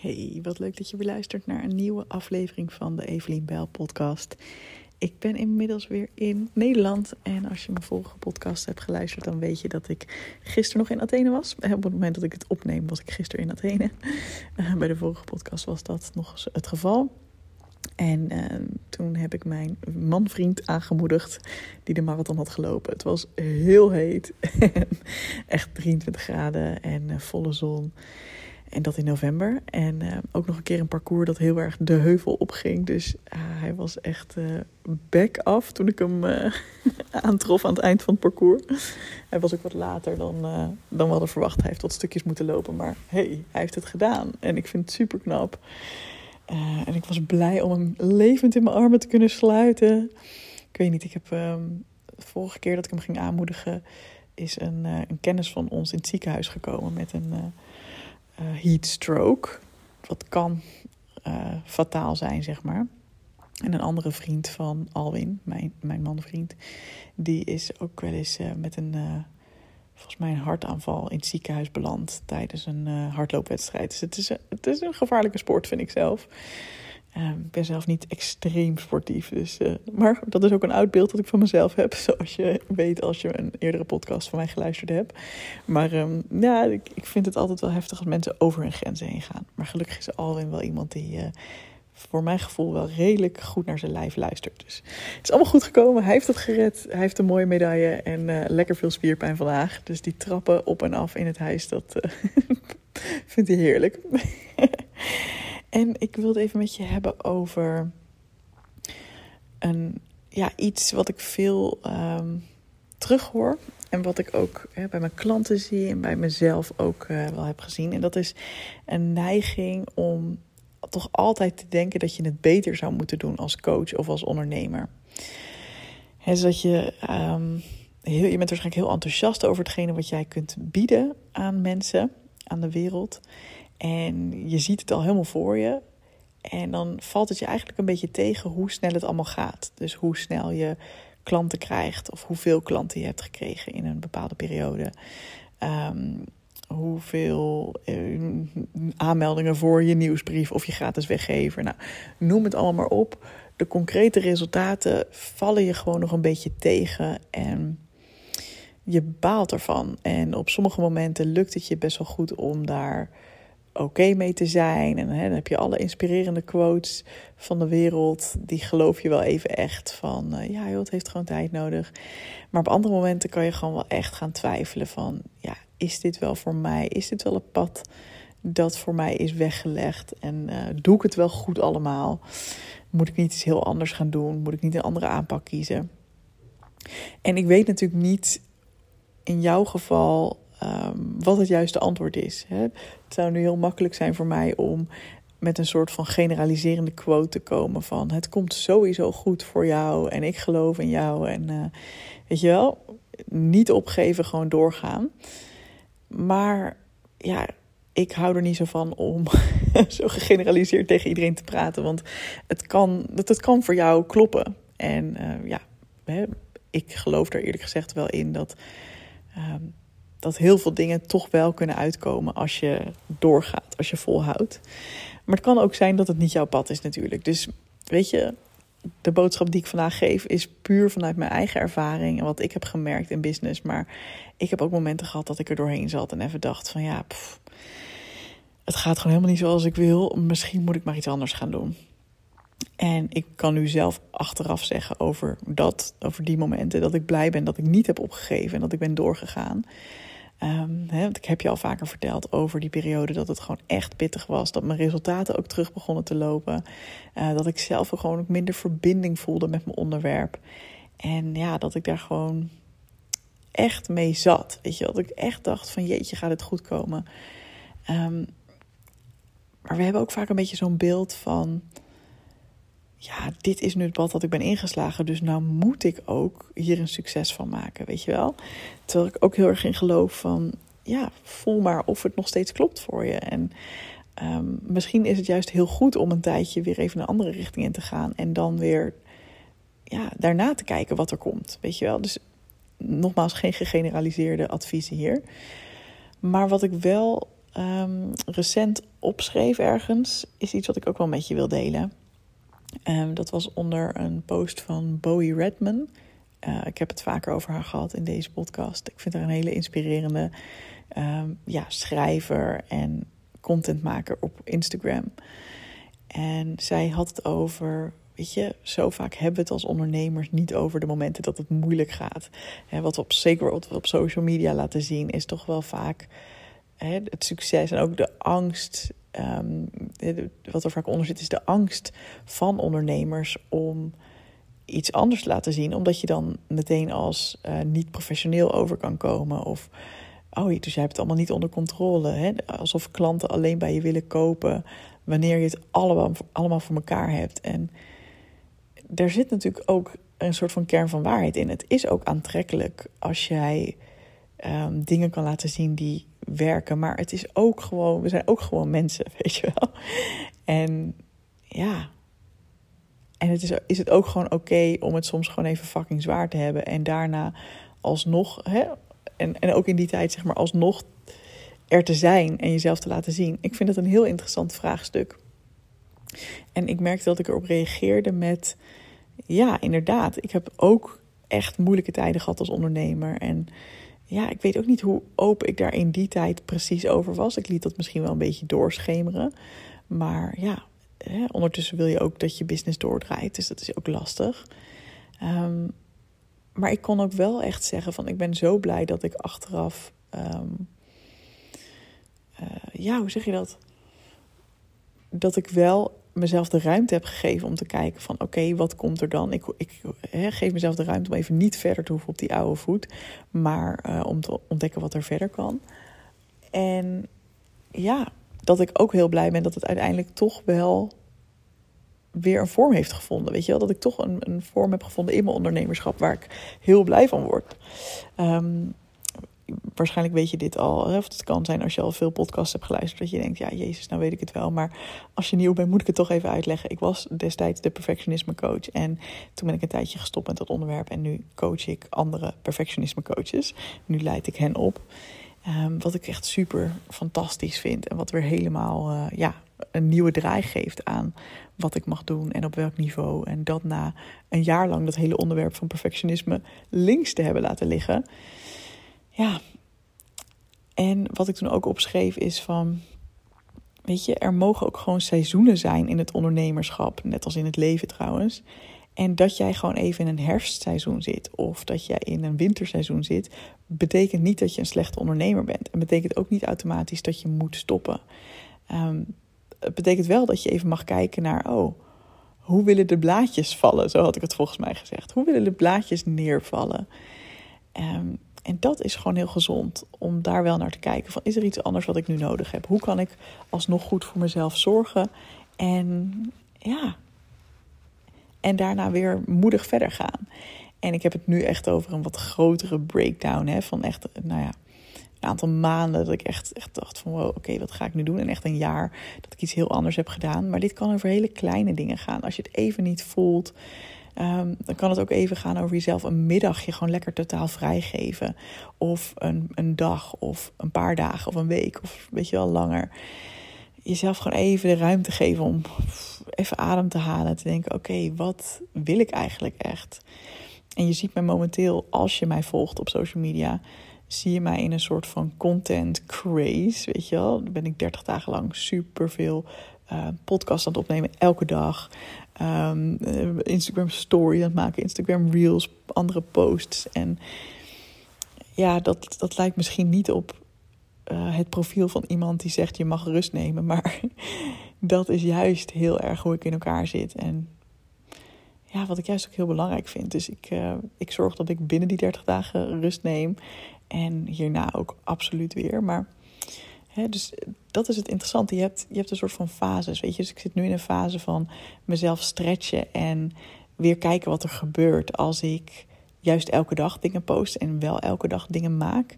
Hey, wat leuk dat je weer luistert naar een nieuwe aflevering van de Evelien Bel podcast. Ik ben inmiddels weer in Nederland en als je mijn vorige podcast hebt geluisterd, dan weet je dat ik gisteren nog in Athene was. Op het moment dat ik het opneem, was ik gisteren in Athene. Uh, bij de vorige podcast was dat nog het geval. En uh, toen heb ik mijn manvriend aangemoedigd die de marathon had gelopen. Het was heel heet, echt 23 graden en uh, volle zon. En dat in november. En uh, ook nog een keer een parcours dat heel erg de heuvel opging. Dus uh, hij was echt uh, back af toen ik hem aantrof aan het eind van het parcours. Hij was ook wat later dan, dan we hadden verwacht. Hij heeft wat stukjes moeten lopen. Maar hey, hij heeft het gedaan. En ik vind het super knap. en ik was blij om hem levend in mijn armen te kunnen sluiten. Ik weet niet, ik heb de vorige keer dat ik hem ging aanmoedigen... is een, een kennis van ons in het ziekenhuis gekomen met een uh, heat stroke. Wat kan uh, fataal zijn, zeg maar. En een andere vriend van Alwin, mijn, mijn manvriend, die is ook wel eens uh, met een, volgens mij een hartaanval in het ziekenhuis beland tijdens een hardloopwedstrijd. Dus het is, het is een gevaarlijke sport, vind ik zelf. Uh, ik ben zelf niet extreem sportief. Dus, uh, maar dat is ook een oud beeld dat ik van mezelf heb. Zoals je weet als je een eerdere podcast van mij geluisterd hebt. Maar um, ja, ik, vind het altijd wel heftig als mensen over hun grenzen heen gaan. Maar gelukkig is Alwin wel iemand die uh, voor mijn gevoel wel redelijk goed naar zijn lijf luistert. Dus het is allemaal goed gekomen. Hij heeft het gered. Hij heeft een mooie medaille en lekker veel spierpijn vandaag. Dus die trappen op en af in het huis, dat vindt hij heerlijk. En ik wilde even met je hebben over een, ja, iets wat ik veel um, terughoor. En wat ik ook hè, bij mijn klanten zie en bij mezelf ook uh, wel heb gezien. En dat is een neiging om toch altijd te denken dat je het beter zou moeten doen als coach of als ondernemer. He, dus dat je, heel, je bent waarschijnlijk heel enthousiast over hetgene wat jij kunt bieden aan mensen, aan de wereld. En je ziet het al helemaal voor je. En dan valt het je eigenlijk een beetje tegen hoe snel het allemaal gaat. Dus hoe snel je klanten krijgt of hoeveel klanten je hebt gekregen in een bepaalde periode. Um, hoeveel uh, aanmeldingen voor je nieuwsbrief of je gratis weggever. Nou, noem het allemaal maar op. De concrete resultaten vallen je gewoon nog een beetje tegen en je baalt ervan. En op sommige momenten lukt het je best wel goed om daar oké mee te zijn. En hè, dan heb je alle inspirerende quotes van de wereld. Die geloof je wel even echt van, uh, ja joh, het heeft gewoon tijd nodig. Maar op andere momenten kan je gewoon wel echt gaan twijfelen van, ja, is dit wel voor mij? Is dit wel een pad dat voor mij is weggelegd? En uh, doe ik het wel goed allemaal? Moet ik niet iets heel anders gaan doen? Moet ik niet een andere aanpak kiezen? En ik weet natuurlijk niet in jouw geval um, wat het juiste antwoord is. Hè. Het zou nu heel makkelijk zijn voor mij om met een soort van generaliserende quote te komen van het komt sowieso goed voor jou en ik geloof in jou en uh, weet je wel, niet opgeven, gewoon doorgaan. Maar ja, ik hou er niet zo van om zo gegeneraliseerd tegen iedereen te praten, want het kan, het, het kan voor jou kloppen. En uh, ja, ik geloof er eerlijk gezegd wel in dat um, dat heel veel dingen toch wel kunnen uitkomen als je doorgaat, als je volhoudt. Maar het kan ook zijn dat het niet jouw pad is natuurlijk. Dus weet je, de boodschap die ik vandaag geef is puur vanuit mijn eigen ervaring en wat ik heb gemerkt in business. Maar ik heb ook momenten gehad dat ik er doorheen zat en even dacht van ja, het gaat gewoon helemaal niet zoals ik wil. Misschien moet ik maar iets anders gaan doen. En ik kan nu zelf achteraf zeggen over dat, over die momenten, dat ik blij ben dat ik niet heb opgegeven en dat ik ben doorgegaan. Um, hè, ik heb je al vaker verteld over die periode dat het gewoon echt pittig was. Dat mijn resultaten ook terug begonnen te lopen. Uh, dat ik zelf ook gewoon minder verbinding voelde met mijn onderwerp. En ja, dat ik daar gewoon echt mee zat. Weet je, dat ik echt dacht van jeetje, gaat het goed komen. Um, maar we hebben ook vaak een beetje zo'n beeld van ja, dit is nu het pad dat ik ben ingeslagen, dus nou moet ik ook hier een succes van maken, weet je wel? Terwijl ik ook heel erg in geloof van, ja, voel maar of het nog steeds klopt voor je. En um, misschien is het juist heel goed om een tijdje weer even een andere richting in te gaan en dan weer, ja, daarna te kijken wat er komt, weet je wel? Dus nogmaals, geen gegeneraliseerde adviezen hier. Maar wat ik wel um, recent opschreef ergens, is iets wat ik ook wel met je wil delen. Um, dat was onder een post van Bowie Redman. Uh, ik heb het vaker over haar gehad in deze podcast. Ik vind haar een hele inspirerende um, ja, schrijver en contentmaker op Instagram. En zij had het over, weet je, zo vaak hebben we het als ondernemers niet over de momenten dat het moeilijk gaat. He, wat we op, zeker wat op social media laten zien, is toch wel vaak he, het succes en ook de angst. Um, wat er vaak onder zit, is de angst van ondernemers om iets anders te laten zien, omdat je dan meteen als uh, niet professioneel over kan komen. Of, oh, dus jij hebt het allemaal niet onder controle. Hè? Alsof klanten alleen bij je willen kopen wanneer je het allemaal, allemaal voor elkaar hebt. En er zit natuurlijk ook een soort van kern van waarheid in. Het is ook aantrekkelijk als jij um, dingen kan laten zien die werken. Maar het is ook gewoon, we zijn ook gewoon mensen, weet je wel. En ja, en het is, is het ook gewoon oké om het soms gewoon even fucking zwaar te hebben. En daarna alsnog, hè, en, en ook in die tijd zeg maar alsnog er te zijn en jezelf te laten zien. Ik vind het een heel interessant vraagstuk. En ik merkte dat ik erop reageerde met, ja, inderdaad, ik heb ook echt moeilijke tijden gehad als ondernemer. En ja, ik weet ook niet hoe open ik daar in die tijd precies over was. Ik liet dat misschien wel een beetje doorschemeren. Maar ja, hè, ondertussen wil je ook dat je business doordraait. Dus dat is ook lastig. Um, maar ik kon ook wel echt zeggen van ik ben zo blij dat ik achteraf... Um, uh, ja, hoe zeg je dat? Dat ik wel mezelf de ruimte heb gegeven om te kijken van oké, wat komt er dan? Ik, ik geef mezelf de ruimte om even niet verder te hoeven op die oude voet, maar uh, om te ontdekken wat er verder kan. En ja, dat ik ook heel blij ben dat het uiteindelijk toch wel weer een vorm heeft gevonden. Weet je wel, dat ik toch een, een vorm heb gevonden in mijn ondernemerschap waar ik heel blij van word. Um, waarschijnlijk weet je dit al. Of het kan zijn als je al veel podcasts hebt geluisterd. Dat je denkt, ja, Jezus, nou weet ik het wel. Maar als je nieuw bent, moet ik het toch even uitleggen. Ik was destijds de perfectionisme coach. En toen ben ik een tijdje gestopt met dat onderwerp. En nu coach ik andere perfectionisme coaches. Nu leid ik hen op. Um, wat ik echt super fantastisch vind. En wat weer helemaal uh, ja, een nieuwe draai geeft aan wat ik mag doen en op welk niveau. En dat na een jaar lang dat hele onderwerp van perfectionisme links te hebben laten liggen. Ja, en wat ik toen ook opschreef is van, weet je, er mogen ook gewoon seizoenen zijn in het ondernemerschap, net als in het leven trouwens. En dat jij gewoon even in een herfstseizoen zit of dat jij in een winterseizoen zit, betekent niet dat je een slechte ondernemer bent. En betekent ook niet automatisch dat je moet stoppen. Um, het betekent wel dat je even mag kijken naar, oh, hoe willen de blaadjes vallen? Zo had ik het volgens mij gezegd. Hoe willen de blaadjes neervallen? Um, en dat is gewoon heel gezond om daar wel naar te kijken. Van, is er iets anders wat ik nu nodig heb? Hoe kan ik alsnog goed voor mezelf zorgen? En ja, en daarna weer moedig verder gaan. En ik heb het nu echt over een wat grotere breakdown. Hè, van echt, nou ja, een aantal maanden dat ik echt, echt dacht van wow, oké, wat ga ik nu doen? En echt een jaar dat ik iets heel anders heb gedaan. Maar dit kan over hele kleine dingen gaan. Als je het even niet voelt, um, dan kan het ook even gaan over jezelf een middagje gewoon lekker totaal vrijgeven. Of een, een dag, of een paar dagen, of een week, of weet je wel, langer. Jezelf gewoon even de ruimte geven om even adem te halen. Te denken, oké, wat wil ik eigenlijk echt? En je ziet mij momenteel, als je mij volgt op social media zie je mij in een soort van content craze, weet je wel. Dan ben ik 30 dagen lang super veel uh, podcast aan het opnemen, elke dag. Um, Instagram story aan het maken, Instagram reels, andere posts. En ja, dat, dat lijkt misschien niet op uh, het profiel van iemand die zegt je mag rust nemen. Maar dat is juist heel erg hoe ik in elkaar zit. En ja, wat ik juist ook heel belangrijk vind. Dus ik, uh, ik zorg dat ik binnen die 30 dagen rust neem. En hierna ook absoluut weer. Maar dus dat is het interessante. Je hebt, je hebt een soort van fases. Weet je, dus ik zit nu in een fase van mezelf stretchen en weer kijken wat er gebeurt als ik juist elke dag dingen post en wel elke dag dingen maak.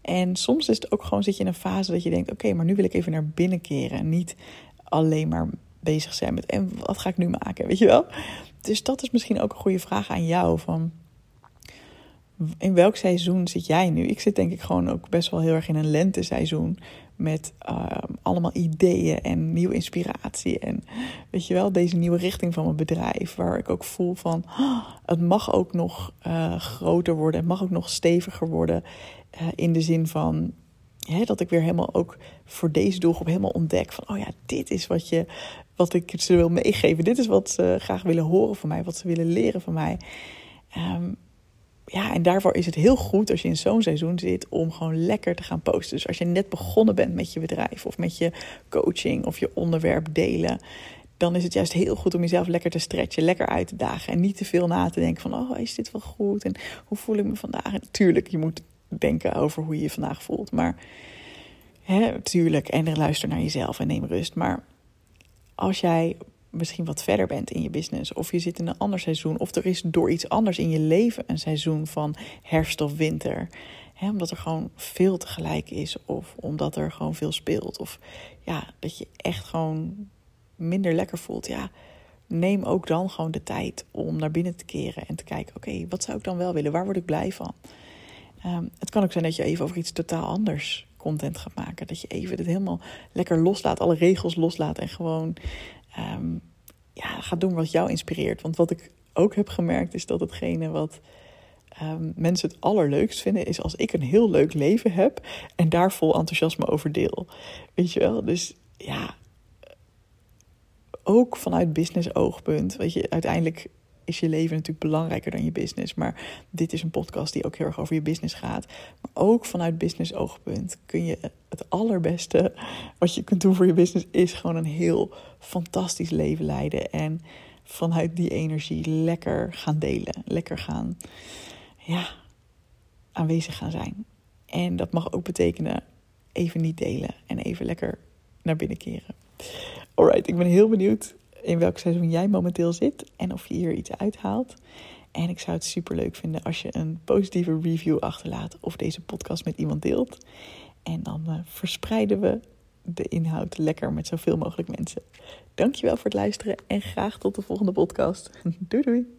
En soms is het ook gewoon zit je in een fase dat je denkt: oké, maar nu wil ik even naar binnen keren. En niet alleen maar bezig zijn met en wat ga ik nu maken, weet je wel? Dus dat is misschien ook een goede vraag aan jou van in welk seizoen zit jij nu? Ik zit denk ik gewoon ook best wel heel erg in een lenteseizoen. Met ehm, allemaal ideeën en nieuwe inspiratie. En weet je wel, deze nieuwe richting van mijn bedrijf. Waar ik ook voel van, oh, het mag ook nog uh, groter worden. Het mag ook nog steviger worden. Uh, in de zin van, dat ik weer helemaal ook voor deze doelgroep helemaal ontdek. Van, oh ja, dit is wat, je, wat ik ze wil meegeven. Dit is wat ze graag willen horen van mij. Wat ze willen leren van mij. Um, ja, en daarvoor is het heel goed als je in zo'n seizoen zit om gewoon lekker te gaan posten. Dus als je net begonnen bent met je bedrijf of met je coaching of je onderwerp delen, dan is het juist heel goed om jezelf lekker te stretchen, lekker uit te dagen en niet te veel na te denken van, oh, is dit wel goed en hoe voel ik me vandaag? En tuurlijk, je moet denken over hoe je je vandaag voelt, maar hè, tuurlijk, en luister naar jezelf en neem rust. Maar als jij misschien wat verder bent in je business, of je zit in een ander seizoen, of er is door iets anders in je leven een seizoen van herfst of winter. omdat er gewoon veel tegelijk is, of omdat er gewoon veel speelt, of ja, dat je echt gewoon minder lekker voelt. Ja, neem ook dan gewoon de tijd om naar binnen te keren en te kijken: oké, wat zou ik dan wel willen? Waar word ik blij van? Um, het kan ook zijn dat je even over iets totaal anders content gaat maken. Dat je even het helemaal lekker loslaat, alle regels loslaat en gewoon um, ja, ga doen wat jou inspireert. Want wat ik ook heb gemerkt is dat hetgene wat um, mensen het allerleukst vinden, is als ik een heel leuk leven heb en daar vol enthousiasme over deel. Weet je wel? Dus ja, ook vanuit business oogpunt. Weet je, uiteindelijk is je leven natuurlijk belangrijker dan je business. Maar dit is een podcast die ook heel erg over je business gaat. Maar ook vanuit business oogpunt kun je het allerbeste wat je kunt doen voor je business is gewoon een heel fantastisch leven leiden. En vanuit die energie lekker gaan delen. Lekker gaan, ja, aanwezig gaan zijn. En dat mag ook betekenen even niet delen en even lekker naar binnen keren. Alright, ik ben heel benieuwd in welk seizoen jij momenteel zit en of je hier iets uithaalt. En ik zou het super leuk vinden als je een positieve review achterlaat of deze podcast met iemand deelt. En dan uh, verspreiden we de inhoud lekker met zoveel mogelijk mensen. Dankjewel voor het luisteren en graag tot de volgende podcast. doei doei.